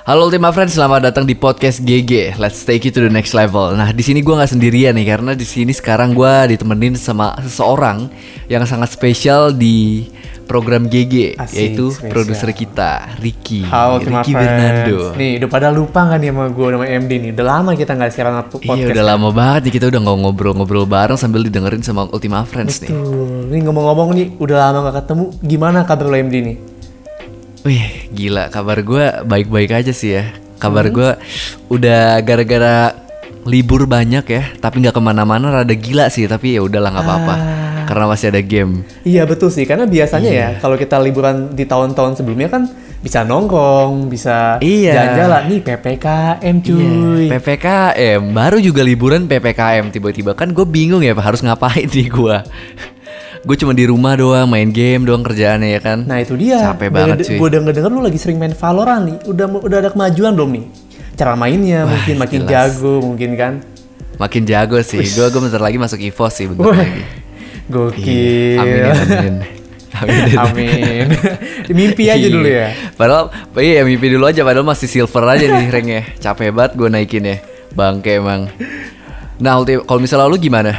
Halo Ultima Friends, selamat datang di podcast GG. Let's take you to the next level. Nah, di sini gue nggak sendirian nih, karena di sini sekarang gue ditemenin sama seseorang yang sangat spesial di program GG, Asik, yaitu spesial. produser kita, Ricky. Halo Ultima Ricky Friends. Bernardo. Nih, udah pada lupa kan nih sama gue sama MD nih. Udah lama kita nggak siaran podcast. Iya udah lama banget nih kita udah nggak ngobrol-ngobrol bareng sambil didengerin sama Ultima Friends nih. Tuh, nih ngomong-ngomong nih, udah lama gak ketemu. Gimana kabar lo MD nih? Wih gila kabar gue baik-baik aja sih ya. Kabar Hmm. gue udah gara-gara libur banyak ya, tapi nggak ke mana-mana rada gila sih. Tapi ya udahlah nggak apa-apa, Ah. karena masih ada game. Iya betul sih, karena biasanya Iya. ya kalau kita liburan di tahun-tahun sebelumnya kan bisa nongkrong, bisa Iya. jalan-jalan. Nih PPKM cuy. Iya, PPKM baru juga liburan PPKM tiba-tiba kan gue bingung ya harus ngapain nih gue. Gue cuma di rumah doang main game doang kerjaannya ya kan. Nah itu dia. Capek banget, cuy. Gue denger-denger lu lagi sering main Valorant nih. Udah udah ada kemajuan belum nih? Cara mainnya Wah, mungkin makin jelas. jago mungkin kan? Makin jago sih. Gue gue bentar lagi masuk EVO sih bentar Wah, lagi. Gokil. Iya, Amin amin. Amin. Amin. Mimpi aja dulu ya. Iya. Padahal iya mimpi dulu aja padahal masih silver aja nih ranknya. Capek banget gue naikin ya. Bangke emang. Nah, kalau misalnya lu gimana?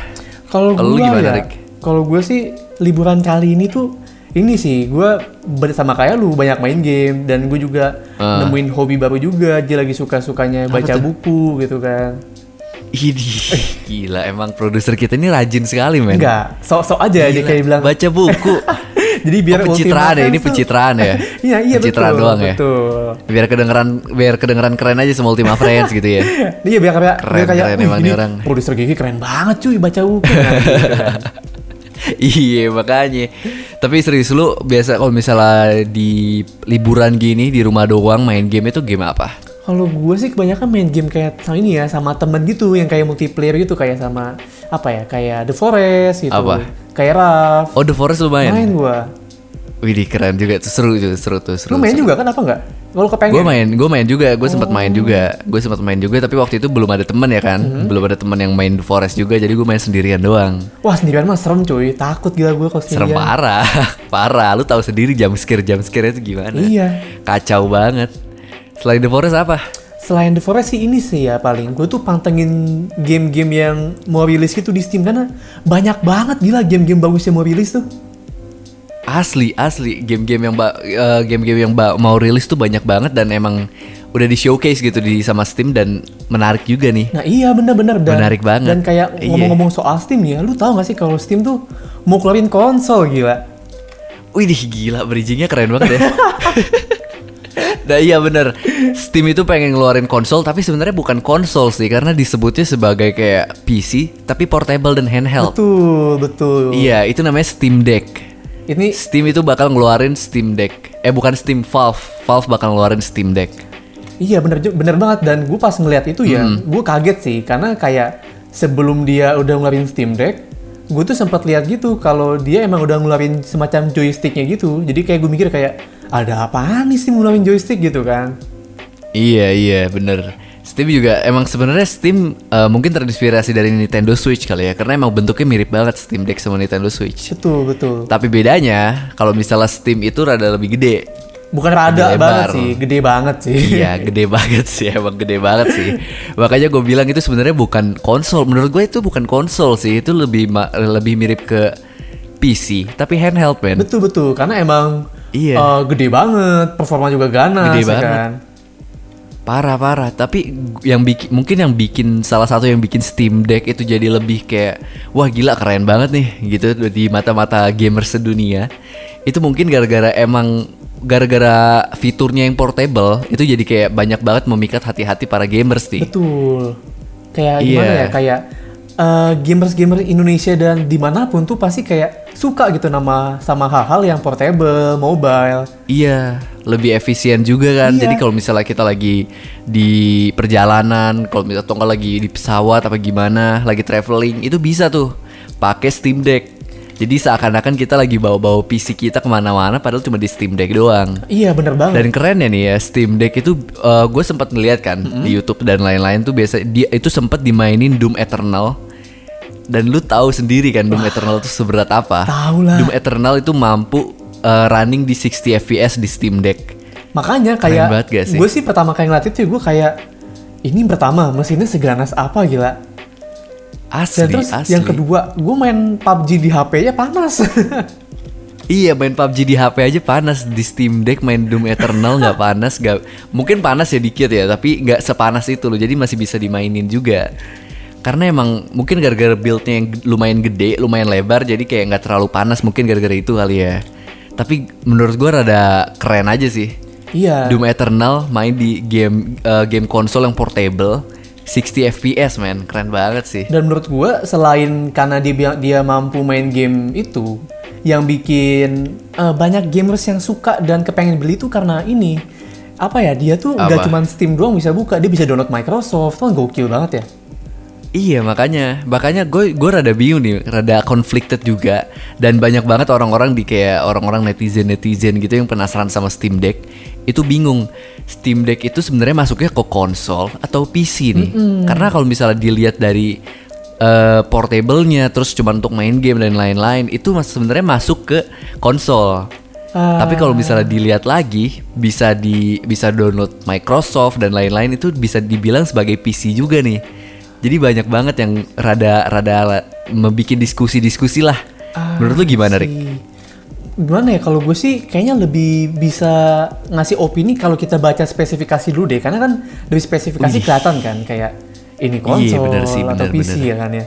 Kalau lu gue gimana, ya, Rick? Kalau gue sih liburan kali ini tuh ini sih gue bersama kayak lu banyak main game dan gue juga Ah. nemuin hobi baru juga. Dia lagi suka-sukanya baca buku gitu kan. Idih, gila emang produser kita ini rajin sekali men. Enggak, sok-sok aja dia Gila, kayak bilang. baca buku. Jadi biar Oh, pencitraan ya, ini pencitraan ya. Iya, iya Pencitraan betul. doang ya? betul. Biar kedengeran biar kedengeran keren aja sama Ultima Friends gitu ya. Iya biar kayak Keren, biar kayak keren "Wih, emang ini orang." Produser Gigi keren banget cuy baca buku. Nah, gitu kan. iya makanya. Tapi serius lu biasa kalau misalnya di liburan gini di rumah doang main game itu game apa? Kalau gue sih kebanyakan main game kayak sama ini ya sama temen gitu yang kayak multiplayer gitu kayak sama apa ya kayak The Forest gitu. Apa? Kayak Raf. Oh The Forest lu main? Main gue. Widih keren juga seru tuh seru tuh seru. Lu main juga kan apa enggak? Kalau kepengen. Gue main, gue main juga, gue sempat Oh. main juga, gue sempat main juga, tapi waktu itu belum ada temen ya kan, Mhm. belum ada temen yang main The Forest juga, jadi gue main sendirian doang. Wah sendirian mah serem cuy. Takut gila gue kalau Serem sendirian. parah, parah. Lu tahu sendiri jam scare jam scare itu gimana? Iya. Kacau banget. Selain The Forest apa? Selain The Forest sih ini sih ya paling gue tuh pantengin game-game yang mau rilis gitu di Steam karena banyak banget gila game-game bagus yang mau rilis tuh. Asli, asli. Game-game yang eh, game-game yang mau rilis tuh banyak banget dan emang udah di showcase gitu di sama Steam dan menarik juga nih. Nah iya bener-bener dan Menarik banget. Dan kayak Iya. ngomong-ngomong soal Steam ya, lu tahu gak sih kalau Steam tuh mau keluarin konsol gila. Wih gila bridgingnya keren banget ya. nah iya bener Steam itu pengen ngeluarin konsol tapi sebenarnya bukan konsol sih karena disebutnya sebagai kayak PC tapi portable dan handheld. Betul betul. Iya itu namanya Steam Deck. Ini Steam itu bakal ngeluarin Steam Deck. Eh bukan Steam Valve. Valve bakal ngeluarin Steam Deck. iya bener bener banget dan gue pas ngeliat itu ya, Hmm. gue kaget sih karena kayak sebelum dia udah ngeluarin Steam Deck, gue tuh sempat lihat gitu kalau dia emang udah ngeluarin semacam joysticknya gitu. Jadi kayak gue mikir kayak ada apaan nih sih ngeluarin joystick gitu kan? Iya iya bener. Steam juga emang sebenarnya Steam eh, mungkin terinspirasi dari Nintendo Switch kali ya karena emang bentuknya mirip banget Steam Deck sama Nintendo Switch. Betul betul. Tapi bedanya kalau misalnya Steam itu rada lebih gede. Bukan rada Lebar. banget sih, gede banget sih. iya, gede banget sih, emang gede banget sih. Makanya gue bilang itu sebenarnya bukan konsol. Menurut gue itu bukan konsol sih, itu lebih lebih mirip ke PC, tapi handheld man. Betul betul, karena emang Iya. eh, gede banget, performa juga ganas, Gede ya banget. kan? Parah parah. Tapi yang bikin mungkin yang bikin salah satu yang bikin Steam Deck itu jadi lebih kayak wah gila keren banget nih gitu di mata-mata gamers sedunia. Itu mungkin gara-gara emang gara-gara fiturnya yang portable itu jadi kayak banyak banget memikat hati-hati para gamers nih. Betul. Kayak Iya. gimana ya? Kayak eh, gamers-gamers Indonesia dan di mana pun tuh pasti kayak suka gitu nama sama hal-hal yang portable, mobile. Iya, lebih efisien juga kan. Iya. Jadi kalau misalnya kita lagi di perjalanan, kalau misalnya nggak lagi di pesawat apa gimana, lagi traveling, itu bisa tuh pakai Steam Deck. Jadi seakan-akan kita lagi bawa-bawa PC kita ke mana-mana, padahal cuma di Steam Deck doang. Iya bener banget. Dan keren ya nih ya Steam Deck itu gue sempat ngeliat kan di YouTube dan lain-lain tuh biasa dia itu sempat dimainin Doom Eternal dan lu tahu sendiri kan Doom Eternal itu seberat apa? Tahu lah. Doom Eternal itu mampu uh, running di 60 fps di Steam Deck. Makanya kayak gue sih pertama kali ngeliat itu gue kayak ini pertama mesinnya seganas apa gila. Dan Asli, terus asli. yang kedua, gue main PUBG di HP-nya panas. Iya main PUBG di HP aja panas di Steam Deck main Doom Eternal nggak panas nggak mungkin panas ya dikit ya tapi nggak sepanas itu loh jadi masih bisa dimainin juga karena emang mungkin gara-gara buildnya yang lumayan gede lumayan lebar jadi kayak nggak terlalu panas mungkin gara-gara itu kali ya tapi menurut gua rada keren aja sih iya. Doom Eternal main di game eh, game konsol yang portable 60 FPS man keren banget sih. Dan menurut gue selain karena dia dia mampu main game itu, yang bikin eh, banyak gamers yang suka dan kepengen beli itu karena ini. Apa ya? Dia tuh nggak cuma Steam doang bisa buka, dia bisa download Microsoft, tuh gokil banget ya. Iya makanya, makanya gue gue rada bingung nih, rada conflicted juga dan banyak banget orang-orang di kayak orang-orang netizen netizen gitu yang penasaran sama Steam Deck itu bingung Steam Deck itu sebenarnya masuknya ke konsol atau PC nih, karena kalau misalnya dilihat dari eh, portable-nya terus cuma untuk main game dan lain-lain itu mas sebenarnya masuk ke konsol. Ah. Tapi kalau misalnya dilihat lagi bisa di bisa download Microsoft dan lain-lain itu bisa dibilang sebagai PC juga nih. Jadi banyak banget yang rada rada membuat diskusi-diskusi lah. Menurut lu gimana, Rik? Si- Gimana ya kalau gue sih kayaknya lebih bisa ngasih opini kalau kita baca spesifikasi dulu deh karena kan dari spesifikasi Wih. kelihatan kan kayak ini Iya, konsol bener sih, atau bener, PC bener. ya kan ya.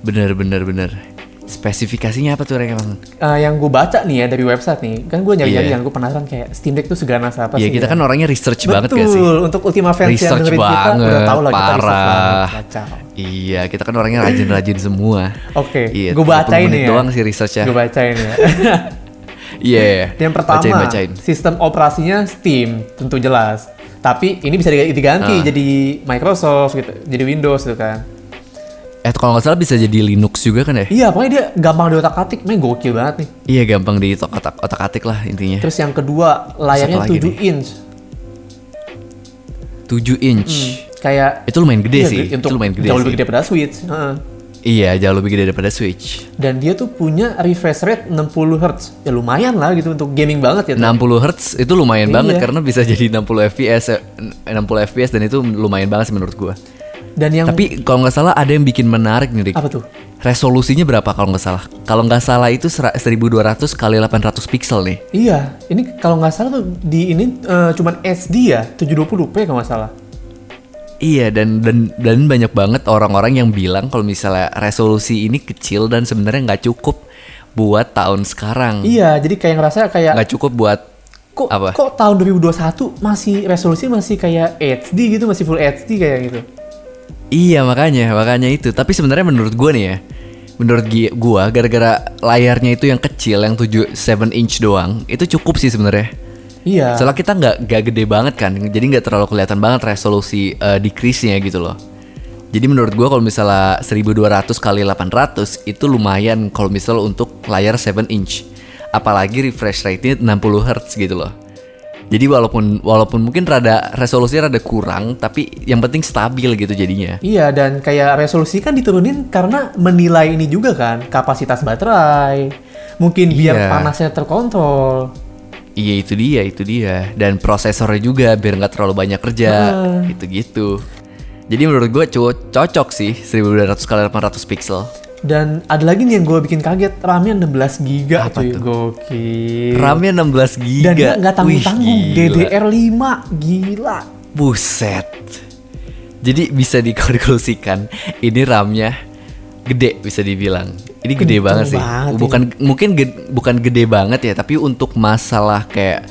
Bener bener bener. Spesifikasinya apa tuh, Rik emang? Eh, yang gue baca nih ya dari website nih kan gue nyari-nyari Iya. kan gue penasaran kayak Steam Deck tuh seganas apa Iya sih kita ya? kan orangnya research banget Betul, gak sih? untuk Ultima fans yang Research kita banget, udah tahu lah kita research parah. banget. Kacau. Iya, kita kan orangnya rajin-rajin semua. Oke, Iya, gue 30 bacain nih ya. doang sih researchnya. Gue bacain ya. Iya. yang pertama, bacain, bacain. sistem operasinya Steam, tentu jelas. Tapi ini bisa diganti, Ah. jadi Microsoft gitu, jadi Windows gitu kan. Eh kalau nggak salah bisa jadi Linux juga kan ya? Iya, pokoknya dia gampang diotak-atik, main gokil banget nih. Iya gampang di otak otak atik lah intinya. Terus yang kedua, layarnya lagi 7 nih? inch. 7 inch. Kayak Itu lumayan gede iya, sih. Untuk itu lumayan gede jauh lebih gede pada Switch. Heeh. Iya, jauh lebih gede daripada Switch. Dan dia tuh punya refresh rate 60 Hz. Ya lumayan lah gitu untuk gaming banget ya. tuh. 60 Hz itu lumayan Iya. banget karena bisa jadi 60 FPS eh, 60 FPS dan itu lumayan banget sih menurut gua. Dan yang Tapi kalau nggak salah ada yang bikin menarik nih, Rik. apa tuh? Resolusinya berapa kalau nggak salah? Kalau nggak salah itu sera- 1200 kali 800 pixel nih. Iya, ini kalau nggak salah tuh di ini eh, cuman SD ya, 720p kalau nggak salah. Iya dan dan dan banyak banget orang-orang yang bilang kalau misalnya resolusi ini kecil dan sebenarnya nggak cukup buat tahun sekarang. Iya, jadi kayak ngerasa kayak Nggak cukup buat kok apa? kok tahun 2021 masih resolusi masih kayak HD gitu, masih full HD kayak gitu. Iya makanya makanya itu. Tapi sebenarnya menurut gua nih ya, menurut gua gara-gara layarnya itu yang kecil yang 7 7 inch doang, itu cukup sih sebenarnya. Iya. Soalnya kita nggak nggak gede banget kan, jadi nggak terlalu kelihatan banget resolusi eh, decrease-nya gitu loh. Jadi menurut gua kalau misalnya 1200 kali 800 itu lumayan kalau misalnya untuk layar 7 inch. Apalagi refresh rate-nya 60 Hz gitu loh. Jadi walaupun walaupun mungkin rada resolusinya rada kurang, tapi yang penting stabil gitu jadinya. Iya, dan kayak resolusi kan diturunin karena menilai ini juga kan, kapasitas baterai. Mungkin biar Iya. panasnya terkontrol. Iya itu dia, itu dia. Dan prosesornya juga biar nggak terlalu banyak kerja, Ah. gitu-gitu. Jadi menurut gue cocok sih 1200 kali 800 pixel. Dan ada lagi nih yang gue bikin kaget, RAM-nya 16 GB Apa cuy, tuh? gokil. RAM-nya 16 GB. Dan dia nggak tanggung-tanggung, Wih, gila. DDR5, gila. Buset. Jadi bisa dikonklusikan ini RAM-nya gede bisa dibilang. Ini gede Kenceng banget sih. banget ini. bukan mungkin ge- bukan gede banget ya, tapi untuk masalah kayak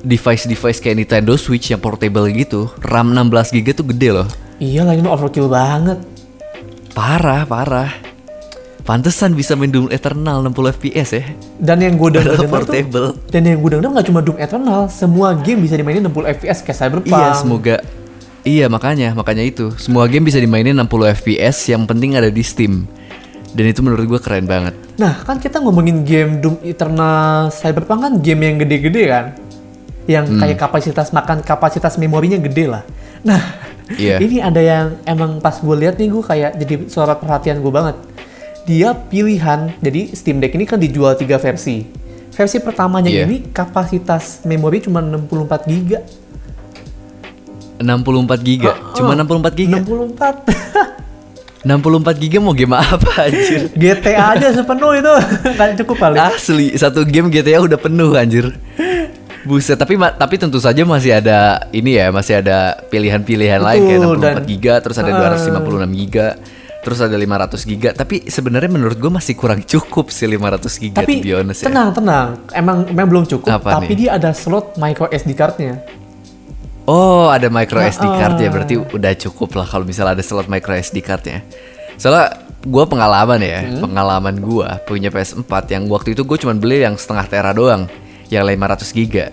device-device kayak Nintendo Switch yang portable gitu, RAM 16 GB tuh gede loh. Iya lah, ini overkill banget. Parah, parah. Pantesan bisa main Doom Eternal 60 FPS ya. Dan yang gue denger, portable. tuh, dan yang gue denger nggak cuma Doom Eternal, semua game bisa dimainin 60 FPS kayak Cyberpunk. Iya, semoga Iya, makanya, makanya itu. Semua game bisa dimainin 60 FPS, yang penting ada di Steam. Dan itu menurut gue keren banget. Nah, kan kita ngomongin game Doom Eternal Cyberpunk kan game yang gede-gede kan. Yang Hmm. kayak kapasitas makan kapasitas memorinya gede lah. Nah, Iya. ini ada yang emang pas gue lihat nih gue kayak jadi sorot perhatian gue banget. Dia pilihan, jadi Steam Deck ini kan dijual tiga versi. versi pertamanya Iya. ini kapasitas memori cuma 64 giga. 64 giga. Cuma 64 giga. 64. 64 giga mau game apa anjir? GTA aja sepenuh itu nggak cukup kali. Asli, satu game GTA udah penuh anjir. Buset, tapi tapi tentu saja masih ada ini ya, masih ada pilihan-pilihan lain kayak Betul, 64 dan- giga, terus ada Ah. 256 giga, terus ada 500 giga. Tapi sebenarnya menurut gue masih kurang cukup sih 500 giga tapi to be honest ya. tenang tenang, emang emang belum cukup. Apa tapi nih? dia ada slot micro SD cardnya. Oh, ada micro SD card ya, berarti udah cukup lah kalau misalnya ada slot micro SD cardnya. Soalnya gue pengalaman ya, Hmm? pengalaman gue punya PS4 yang waktu itu gue cuma beli yang setengah tera doang, yang 500 giga.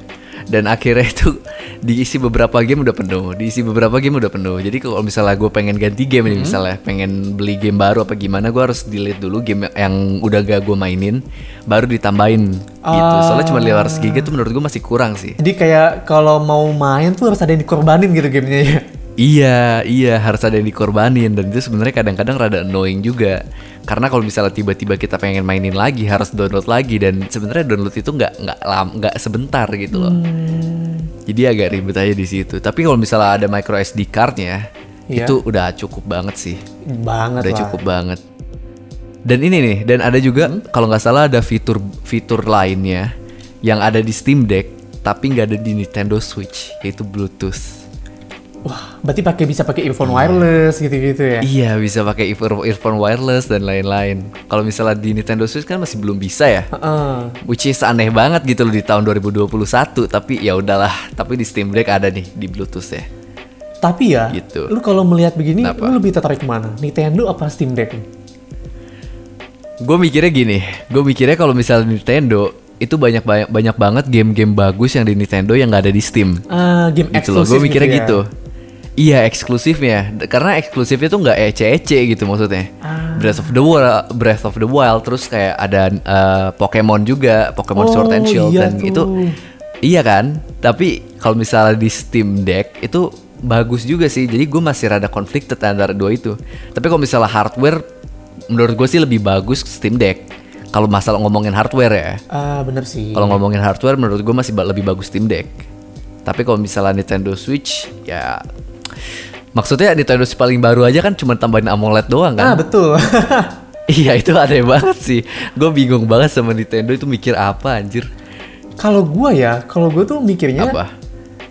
Dan akhirnya itu diisi beberapa game udah penuh, diisi beberapa game udah penuh. Jadi kalau misalnya gue pengen ganti game Hmm? nih, misalnya pengen beli game baru apa gimana, gue harus delete dulu game yang udah gak gue mainin, baru ditambahin gitu. Soalnya cuma 500 giga tuh menurut gue masih kurang sih. Jadi kayak kalau mau main tuh harus ada yang dikorbanin gitu gamenya ya. Iya, iya harus ada yang dikorbanin dan itu sebenarnya kadang-kadang rada annoying juga. Karena kalau misalnya tiba-tiba kita pengen mainin lagi harus download lagi dan sebenarnya download itu nggak nggak lam nggak sebentar gitu loh. Jadi agak ribet aja di situ. Tapi kalau misalnya ada micro SD cardnya Iya. itu udah cukup banget sih, Banget udah lah. cukup banget. Dan ini nih, dan ada juga Hmm? kalau nggak salah ada fitur fitur lainnya yang ada di Steam Deck tapi nggak ada di Nintendo Switch yaitu Bluetooth. Wah, berarti pakai bisa pakai earphone wireless gitu-gitu ya. Iya bisa pakai ear- earphone wireless dan lain-lain. Kalau misalnya di Nintendo Switch kan masih belum bisa ya. Heeh. Which is aneh banget gitu loh di tahun 2021 tapi ya udahlah. Tapi di Steam Deck ada nih di Bluetooth ya. Tapi ya, Gitu. lu kalau melihat begini, Kenapa? lu lebih tertarik ke mana? Nintendo apa Steam Deck? Gue mikirnya gini, gue mikirnya kalau misalnya Nintendo itu banyak banyak banyak banget game-game bagus yang di Nintendo yang nggak ada di Steam. Ah, game Gitu eksklusif gue mikirnya ya. gitu. Iya eksklusifnya, D- karena eksklusifnya tuh nggak ece-ece gitu maksudnya. Ah. Breath of the Wild, Breath of the Wild, terus kayak ada eh, Pokemon juga, Pokemon Sword and Oh, Shield iya dan tuh. itu iya kan. Tapi kalau misalnya di Steam Deck itu bagus juga sih. Jadi gue masih rada conflicted antara dua itu. Tapi kalau misalnya hardware, menurut gue sih lebih bagus Steam Deck. Kalau masalah ngomongin hardware ya. Ah, bener sih. Kalau ngomongin hardware menurut gue masih lebih bagus Steam Deck. Tapi kalau misalnya Nintendo Switch ya maksudnya Nintendo Switch paling baru aja kan cuma tambahin AMOLED doang Ah, kan. betul. iya itu aneh banget sih. Gue bingung banget sama Nintendo itu mikir apa anjir. kalau gua ya, kalau gua tuh mikirnya Apa?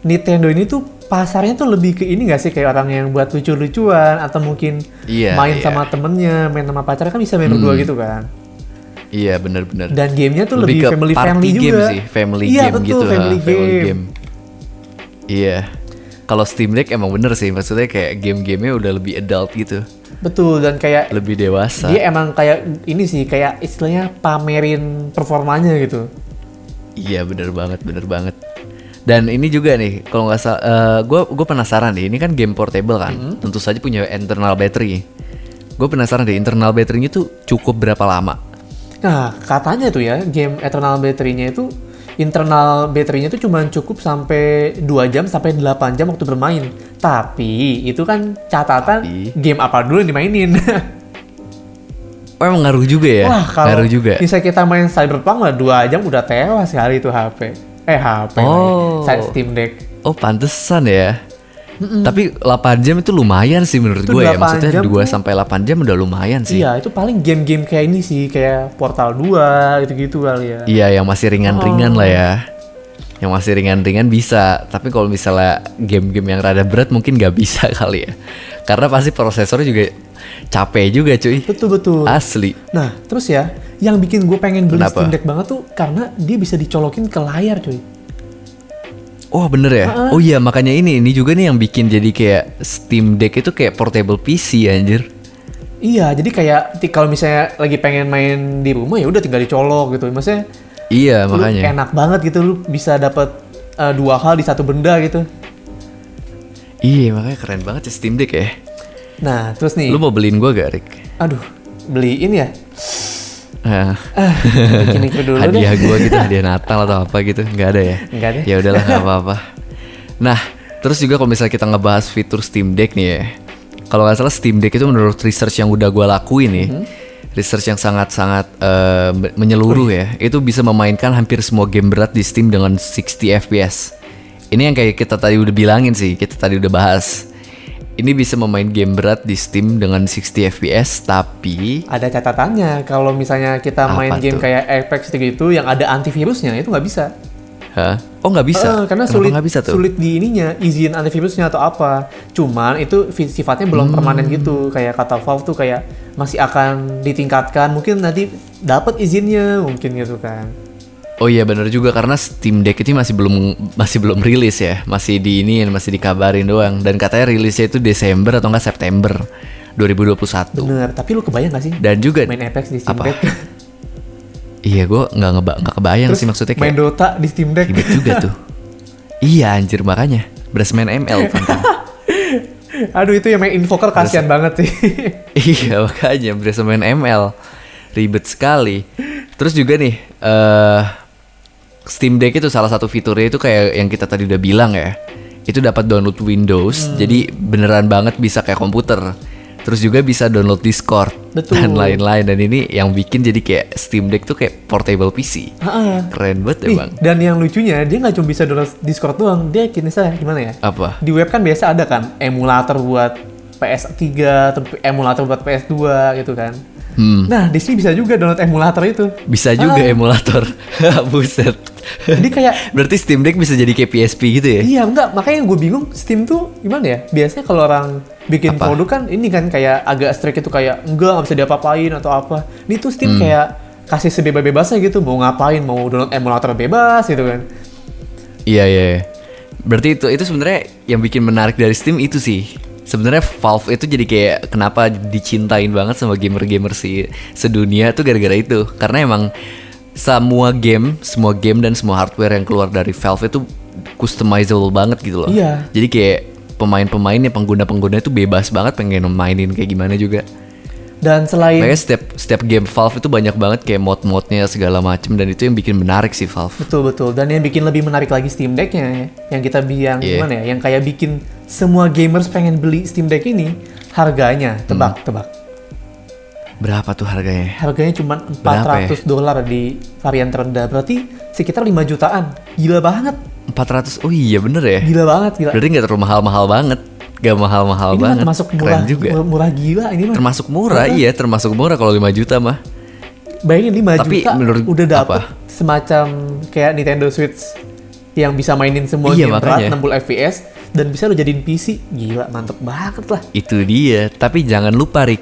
Nintendo ini tuh pasarnya tuh lebih ke ini gak sih kayak orang yang buat lucu-lucuan atau mungkin Iya, main iya. sama temennya, main sama pacar kan bisa main berdua gitu kan. Iya bener-bener. Dan gamenya tuh Lebih lebih, ke family party friendly game juga. sih, family iya, game betul, gitu. family ha, game. Iya. Kalau Steam Deck emang bener sih, maksudnya kayak game-gamenya udah lebih adult gitu, Betul dan kayak lebih dewasa. dia emang kayak ini sih kayak istilahnya pamerin performanya gitu. Iya bener banget, bener banget. Dan ini juga nih, kalau nggak salah, gue gue penasaran nih. Ini kan game portable kan, Hmm. tentu saja punya internal battery. Gue penasaran deh, internal battery-nya tuh cukup berapa lama? Nah, katanya tuh ya, game Eternal Battery-nya itu internal baterainya itu cuma cukup sampai 2 jam sampai 8 jam waktu bermain. Tapi itu kan catatan Tapi- game apa dulu yang dimainin. Oh emang ngaruh juga ya? Wah, kalau ngaruh juga. bisa kita main Cyberpunk lah 2 jam udah tewas kali itu HP. Eh HP Oh. lagi. Steam Deck. Oh pantesan ya. Tapi 8 jam itu lumayan sih menurut Itu gue ya. 8 Maksudnya jam 2 tuh- sampai 8 jam udah lumayan sih. Iya, itu paling game-game kayak ini sih, kayak Portal 2 gitu-gitu kali ya. Iya, yang masih ringan-ringan Oh. lah ya. Yang masih ringan-ringan bisa, tapi kalau misalnya game-game yang rada berat mungkin nggak bisa kali ya. Karena pasti prosesornya juga capek juga cuy. Betul betul. Asli. Nah, terus ya, yang bikin gue pengen beli Kenapa? Steam Deck banget tuh karena dia bisa dicolokin ke layar, cuy. Oh bener ya? Oh iya makanya ini ini juga nih yang bikin jadi kayak Steam Deck itu kayak portable PC anjir. Iya, jadi kayak kalau misalnya lagi pengen main di rumah ya udah tinggal dicolok gitu. Maksudnya Iya lu makanya. enak banget gitu lu bisa dapat eh, dua hal di satu benda gitu. Iya makanya keren banget ya Steam Deck ya. Nah, terus nih, Lu mau beliin gua gak Rick? aduh, beliin ya. Ah, Ah, dulu hadiah deh. gua gitu, hadiah Natal atau apa gitu, nggak ada ya? Nggak ada. Ya udahlah nggak apa-apa. Nah, terus juga kalau misalnya kita ngebahas fitur Steam Deck nih ya, kalau nggak salah Steam Deck itu menurut research yang udah gua lakuin nih, Mhm. research yang sangat-sangat eh, menyeluruh ya. Itu bisa memainkan hampir semua game berat di Steam dengan 60 FPS. Ini yang kayak kita tadi udah bilangin sih, kita tadi udah bahas. Ini bisa memain game berat di Steam dengan 60 FPS, tapi Ada catatannya kalau misalnya kita main game tuh? kayak Apex gitu yang ada antivirusnya itu nggak bisa. Hah? Oh nggak bisa? Eh, karena Kenapa sulit nggak bisa tuh? sulit di ininya izin antivirusnya atau apa. Cuman itu sifatnya belum Hmm. permanen gitu. Kayak kata Valve tuh kayak masih akan ditingkatkan. Mungkin nanti dapat izinnya mungkin gitu kan. Oh iya bener juga karena Steam Deck itu masih belum masih belum rilis ya, masih di ini masih dikabarin doang dan katanya rilisnya itu Desember atau enggak September 2021. Bener. Tapi lu kebayang gak sih Dan juga main Apex di Steam Apa? Deck? iya gue nggak ngeba nggak kebayang Terus sih maksudnya main kayak Dota di Steam Deck. ribet juga tuh. iya anjir makanya berasa main ML kan. Aduh itu yang main Invoker kasihan banget sih. iya makanya berasa main ML ribet sekali. Terus juga nih eh Steam Deck itu salah satu fiturnya itu kayak yang kita tadi udah bilang ya. Itu dapat download Windows, Hmm. jadi beneran banget bisa kayak komputer. Terus juga bisa download Discord Betul. dan lain-lain dan ini yang bikin jadi kayak Steam Deck tuh kayak portable PC. Heeh. Keren banget ya, Bang. dan yang lucunya dia nggak cuma bisa download Discord doang, dia kini saya gimana ya? Apa? Di web kan biasa ada kan emulator buat PS3 atau emulator buat PS2 gitu kan. Hmm, Nah, di sini bisa juga download emulator itu. bisa juga Ah. emulator. Buset. Jadi kayak Berarti Steam Deck bisa jadi kayak PSP gitu ya? iya enggak, makanya gue bingung Steam tuh gimana ya? Biasanya kalau orang bikin Apa? produk kan ini kan kayak agak strict itu kayak enggak nggak bisa diapa-apain atau apa. Ini tuh Hmm. Steam kayak kasih sebebas-bebasnya gitu, mau ngapain, mau download emulator bebas gitu kan. Iya iya. iya. Berarti itu itu sebenarnya yang bikin menarik dari Steam itu sih. Sebenarnya Valve itu jadi kayak kenapa dicintain banget sama gamer-gamer si sedunia tuh gara-gara itu. Karena emang semua game, semua game dan semua hardware yang keluar dari Valve itu customizable banget gitu loh. Iya. Jadi kayak pemain-pemainnya, pengguna-pengguna itu bebas banget pengen mainin kayak gimana juga. Dan selain Makanya setiap setiap game Valve itu banyak banget kayak mod-modnya segala macem dan itu yang bikin menarik sih Valve. Betul betul. Dan yang bikin lebih menarik lagi Steam Deck-nya ya, yang kita bilang Iya. gimana ya, yang kayak bikin semua gamers pengen beli Steam Deck ini, harganya tebak Hmm. tebak. Berapa tuh harganya? Harganya cuma Berapa ya? 400 dolar di varian terendah. Berarti sekitar 5 jutaan. Gila banget. 400 oh iya bener ya Gila banget, gila. berarti nggak terlalu mahal-mahal banget gak mahal-mahal ini banget termasuk keren murah, juga murah, murah gila ini mah. termasuk murah iya termasuk murah kalau 5 juta mah Bayangin 5 Tapi juta menurut udah dapet apa? semacam kayak Nintendo Switch yang bisa mainin semua Iya, game berat makanya. 60 FPS dan bisa lo jadiin PC. Gila, mantep banget lah. itu dia tapi jangan lupa Rick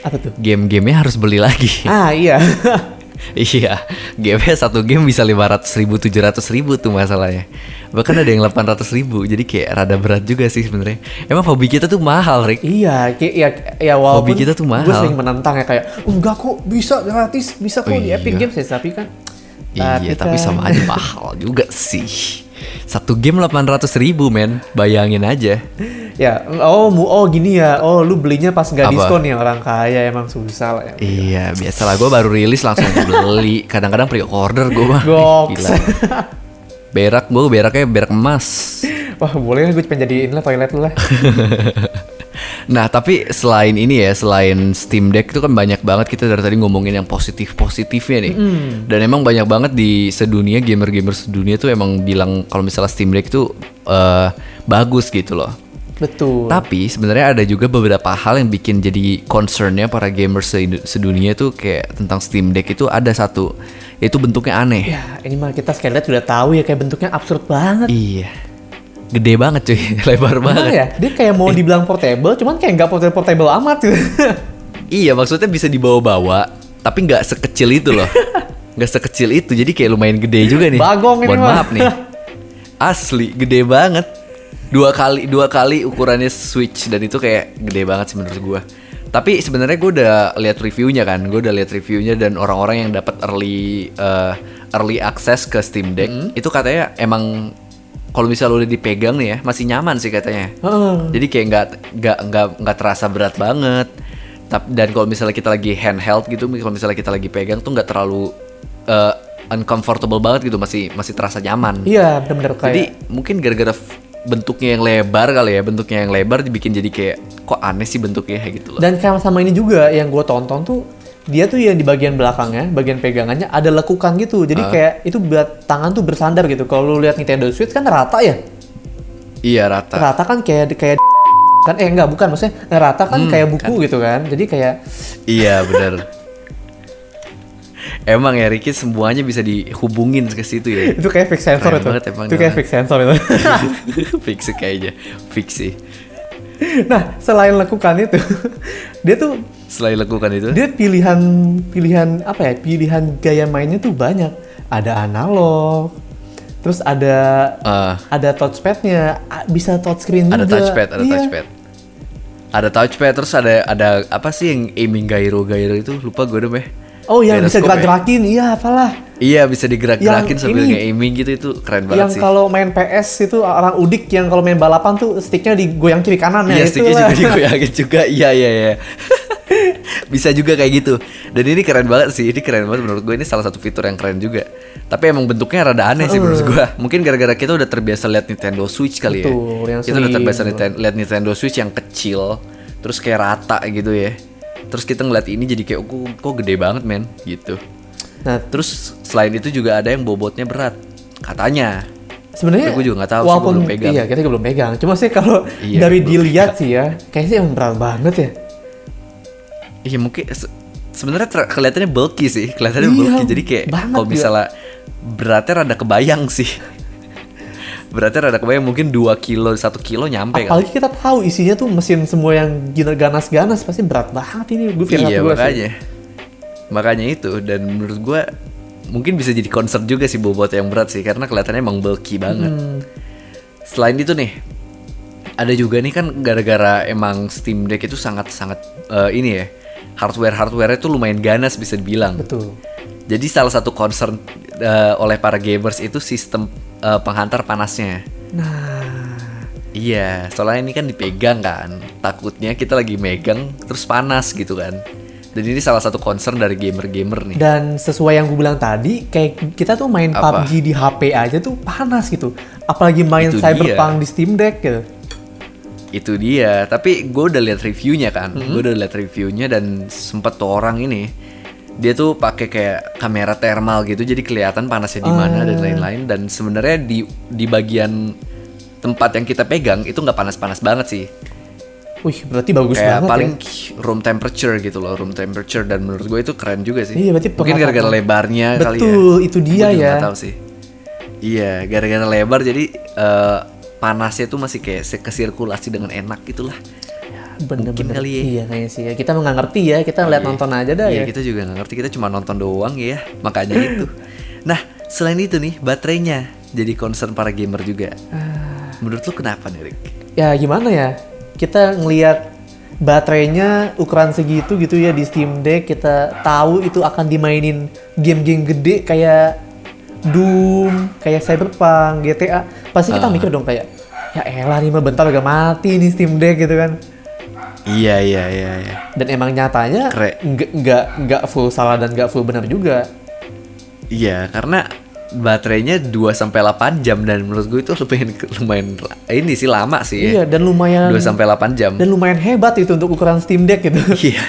Apa tuh? game-gamenya harus beli lagi Ah iya. iya gamenya satu game bisa 500 ribu 700 ribu tuh masalahnya. Bahkan ada yang 800 ribu jadi kayak rada berat juga sih sebenarnya. Emang hobi kita tuh mahal Rick. Iya, kayak ya, ya walaupun Hobi kita tuh mahal. gue sering menentang ya kayak enggak kok bisa gratis, bisa kok Oh, di Epic iya. Games ya, tapi kan iya tapi kan- sama aja mahal juga sih. Satu game 800 ribu men. Bayangin aja ya, oh mu oh gini ya. Oh, lu belinya pas nggak diskon ya orang kaya emang susah lah ya. Iya, biasalah gue baru rilis langsung beli. Kadang-kadang pre-order gue mah. Gila. Berak gue beraknya berak emas. Wah, boleh gue pengen jadi inilah toilet lu lah. Nah, tapi selain ini ya, selain Steam Deck itu kan banyak banget kita dari tadi ngomongin yang positif-positifnya nih. Dan emang banyak banget di sedunia gamer-gamer sedunia tuh emang bilang kalau misalnya Steam Deck itu eh, bagus gitu loh. Betul. Tapi sebenarnya ada juga beberapa hal yang bikin jadi concernnya para gamers se- sedunia tuh kayak tentang Steam Deck itu ada satu, yaitu bentuknya aneh. Ya, ini mah kita sekali lihat udah tahu ya kayak bentuknya absurd banget. Iya. Gede banget cuy, lebar Gimana banget. ya? Dia kayak mau dibilang portable, cuman kayak nggak portable portable amat gitu. Iya, maksudnya bisa dibawa-bawa, tapi nggak sekecil itu loh. Nggak sekecil itu, jadi kayak lumayan gede juga nih. Bagong ini Mohon maaf nih. Asli, gede banget. Dua kali, dua kali ukurannya Switch dan itu kayak gede banget sih menurut gua. Tapi sebenarnya gue udah lihat reviewnya kan, gue udah lihat reviewnya dan orang-orang yang dapat early eh, early access ke Steam Deck Hmm. itu katanya emang kalau misalnya udah dipegang nih ya masih nyaman sih katanya. Jadi kayak nggak nggak nggak nggak terasa berat banget. Tapi dan kalau misalnya kita lagi handheld gitu, kalau misalnya kita lagi pegang tuh nggak terlalu eh, uncomfortable banget gitu, masih masih terasa nyaman. Iya, bener-bener kayak. Jadi mungkin gara-gara bentuknya yang lebar kali ya, bentuknya yang lebar dibikin jadi kayak kok aneh sih bentuknya kayak gitu loh. Dan kayak sama ini juga yang gue tonton tuh dia tuh yang di bagian belakangnya, bagian pegangannya ada lekukan gitu. Jadi kayak itu buat tangan tuh bersandar gitu. Kalau lu lihat Nintendo Switch kan rata ya. Iya rata. Rata kan kayak kayak kan eh enggak bukan maksudnya rata kan Hmm, kayak buku gitu kan. Jadi kayak Iya bener. Emang ya Ricky semuanya bisa dihubungin ke situ ya. itu kayak fix sensor Keren itu. banget emang itu kayak fix sensor itu. Fix kayaknya. Fix sih. nah, selain lekukan itu, dia tuh Selain lakukan itu. dia pilihan pilihan apa ya pilihan gaya mainnya tuh banyak ada analog terus ada Ah, ada touchpadnya bisa touchscreen ada juga touchpad, ada Iya. touchpad. Ada touchpad terus ada ada apa sih yang aiming gyro gyro itu lupa gue deh. Oh yang bisa Gyroscope ya? gerak-gerakin iya apalah Iya bisa digerak-gerakin Yang sambil ini- nge-aiming gitu itu keren yang banget sih. kalau main PS itu orang udik yang kalau main balapan tuh sticknya digoyang kiri kanan ya Iya sticknya juga digoyangin juga. Iya iya iya. Bisa juga kayak gitu. Dan ini keren banget sih. Ini keren banget menurut gue. Ini salah satu fitur yang keren juga. Tapi emang bentuknya rada aneh sih menurut gue. Mungkin gara-gara kita udah terbiasa lihat Nintendo Switch kali Betul, ya. yang Kita udah terbiasa lihat Nintendo Switch yang kecil, terus kayak rata gitu ya. Terus kita ngeliat ini jadi kayak kok, kok gede banget men gitu. nah Terus selain itu juga ada yang bobotnya berat. Katanya. sebenarnya gue juga nggak tahu walaupun belum pegang. iya kita juga belum pegang cuma sih kalau Iya, dari dilihat sih ya kayaknya sih emang berat banget ya Iya mungkin se- sebenarnya kelihatannya bulky sih, kelihatannya Iya, bulky. Jadi kayak kalau misalnya beratnya rada kebayang sih. Beratnya rada kebayang mungkin 2 kilo, 1 kilo nyampe kan. Apalagi kita tahu isinya tuh mesin semua yang ganas-ganas pasti berat banget ini. Gue Iya gua makanya. Makanya itu dan menurut gua mungkin bisa jadi concern juga sih bobot yang berat sih karena kelihatannya emang bulky banget. Hmm. Selain itu nih ada juga nih kan gara-gara emang Steam Deck itu sangat-sangat eh, ini ya hardware hardware itu lumayan ganas bisa dibilang. Betul. Jadi salah satu concern eh, oleh para gamers itu sistem eh, penghantar panasnya. Nah, Iya, soalnya ini kan dipegang kan. Takutnya kita lagi megang terus panas gitu kan. Dan ini salah satu concern dari gamer-gamer nih. dan sesuai yang gue bilang tadi, kayak kita tuh main Apa? PUBG di HP aja tuh panas gitu. Apalagi main Itu Cyberpunk dia. di Steam Deck gitu. Itu dia. Tapi gue udah lihat reviewnya kan. Mm-hmm. Gue udah lihat reviewnya dan sempet tuh orang ini dia tuh pakai kayak kamera thermal gitu jadi kelihatan panasnya di mana Ah. dan lain-lain. Dan sebenarnya di di bagian tempat yang kita pegang itu nggak panas-panas banget sih. Wih, berarti bagus kayak banget paling ya. room temperature gitu loh room temperature. Dan menurut gue itu keren juga sih. Iya, berarti mungkin gara-gara lebarnya kali ya. Betul, itu dia Gue ya. nggak tahu sih. Iya gara-gara lebar jadi eh, panasnya tuh masih kayak kesirkulasi dengan enak gitulah Bener-bener. kali ya. Iya kayaknya sih ya. Kita nggak ngerti ya, kita lihat Iya. nonton aja dah iya ya. kita juga nggak ngerti kita cuma nonton doang ya makanya itu nah selain itu nih baterainya jadi concern para gamer juga Ah. menurut lu kenapa nih Rick? ya gimana ya kita ngelihat baterainya ukuran segitu gitu ya di Steam Deck kita tahu itu akan dimainin game-game gede kayak Doom, kayak Cyberpunk, GTA. Pasti kita Ah. mikir dong kayak ya elah nih mah bentar gak mati nih Steam Deck gitu kan. Iya iya iya iya Dan emang nyatanya nggak nggak nggak full salah dan nggak full benar juga. Iya, karena baterainya 2 sampai 8 jam dan menurut gue itu lumayan lumayan ini sih lama sih Iya ya. dan lumayan 2 sampai 8 jam. dan lumayan hebat itu untuk ukuran Steam Deck gitu. Iya.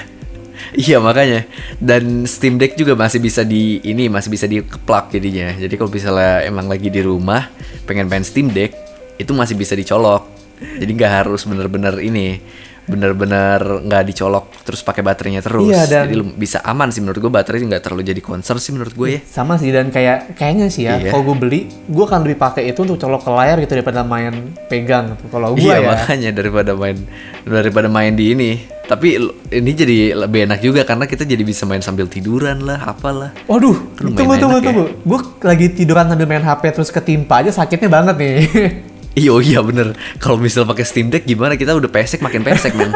Iya makanya dan Steam Deck juga masih bisa di ini masih bisa dikeplak jadinya. Jadi kalau misalnya emang lagi di rumah pengen main Steam Deck itu masih bisa dicolok. Jadi nggak harus bener-bener ini bener-bener nggak dicolok terus pakai baterainya terus. Iya, dan- Jadi bisa aman sih menurut gue baterai nggak terlalu jadi concern sih menurut gue ya. Sama sih dan kayak kayaknya sih ya, Iya. kalau gue beli, gue akan lebih pakai itu untuk colok ke layar gitu daripada main pegang gitu. Kalau gue iya ya. makanya daripada main daripada main di ini. Tapi ini jadi lebih enak juga karena kita jadi bisa main sambil tiduran lah, apalah. Waduh, tunggu tunggu ya. tunggu. Gue lagi tiduran sambil main HP terus ketimpa aja sakitnya banget nih. Iya oh iya bener. Kalau misal pakai Steam Deck gimana kita udah pesek makin pesek men.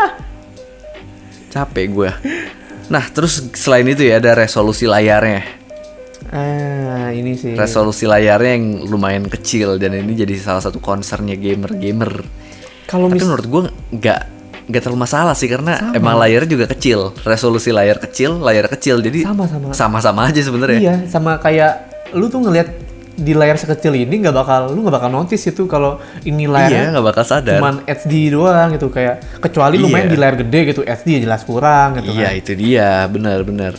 Capek gue. Nah terus selain itu ya ada resolusi layarnya. ah, ini sih. Resolusi layarnya yang lumayan kecil dan ini jadi salah satu concernnya gamer-gamer. Kalau mis menurut gue nggak nggak terlalu masalah sih karena emang layarnya juga kecil. Resolusi layar kecil, layar kecil jadi Sama-sama. sama-sama aja sebenarnya. iya, sama kayak lu tuh ngelihat di layar sekecil ini nggak bakal lu nggak bakal notice itu kalau ini Iya layarnya nggak bakal sadar. cuman HD doang gitu kayak kecuali lu main Iya. di layar gede gitu HD ya jelas kurang gitu Iya kan. itu dia benar-benar.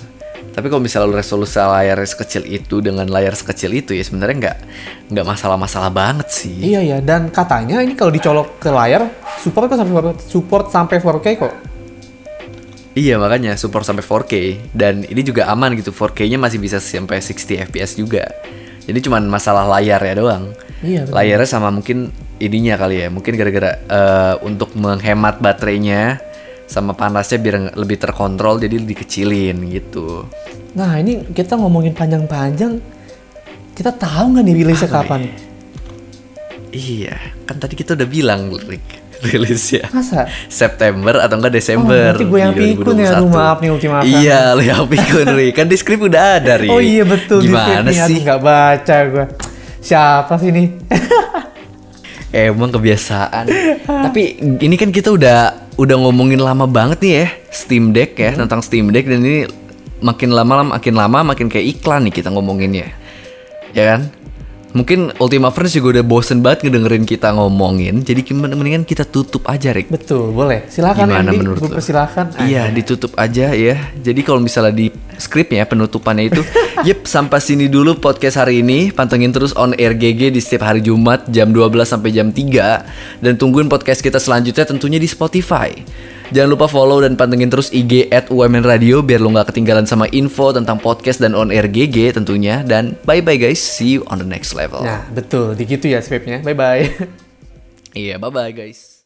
Tapi kalau misalnya lu resolusi layar sekecil itu dengan layar sekecil itu ya sebenarnya nggak nggak masalah-masalah banget sih. Iya ya, dan katanya ini kalau dicolok ke layar support kok sampai support sampai 4K kok. Iya makanya support sampai 4K dan ini juga aman gitu 4K-nya masih bisa sampai 60 fps juga. Jadi cuman masalah layar ya doang. Iya, betul. Layarnya sama mungkin ininya kali ya. Mungkin gara-gara eh, untuk menghemat baterainya sama panasnya biar lebih terkontrol jadi dikecilin gitu. Nah ini kita ngomongin panjang-panjang, kita tahu nggak nih rilisnya Apa kapan? Iya, kan tadi kita udah bilang Rick rilisnya. Masa? September atau enggak Desember berarti gue yang di pikun ya, 2021. aduh, maaf nih, Ultimakan. Iya, lu yang pikun Rick. Kan di skrip udah ada Rick. Oh iya betul. di Gimana skripnya, sih? Nggak baca gue. Siapa sih ini? Emang kebiasaan. Tapi ini kan kita udah udah ngomongin lama banget nih ya Steam Deck ya Hmm. tentang Steam Deck dan ini makin lama makin lama makin kayak iklan nih kita ngomonginnya. Ya kan? Mungkin Ultima Friends juga udah bosen banget ngedengerin kita ngomongin. Jadi mendingan kita tutup aja, Rick. betul, boleh. Silakan Gimana Andy, menurut lu? persilahkan. Iya, ditutup aja ya. Jadi kalau misalnya di skripnya penutupannya itu, yep, sampai sini dulu podcast hari ini. Pantengin terus on air GG di setiap hari Jumat jam 12 sampai jam 3 dan tungguin podcast kita selanjutnya tentunya di Spotify. Jangan lupa follow dan pantengin terus IG at UMN Radio biar lo nggak ketinggalan sama info tentang podcast dan on air GG tentunya. Dan bye bye guys, see you on the next level. Nah betul, di gitu ya skripnya. Bye bye. Iya, bye bye guys.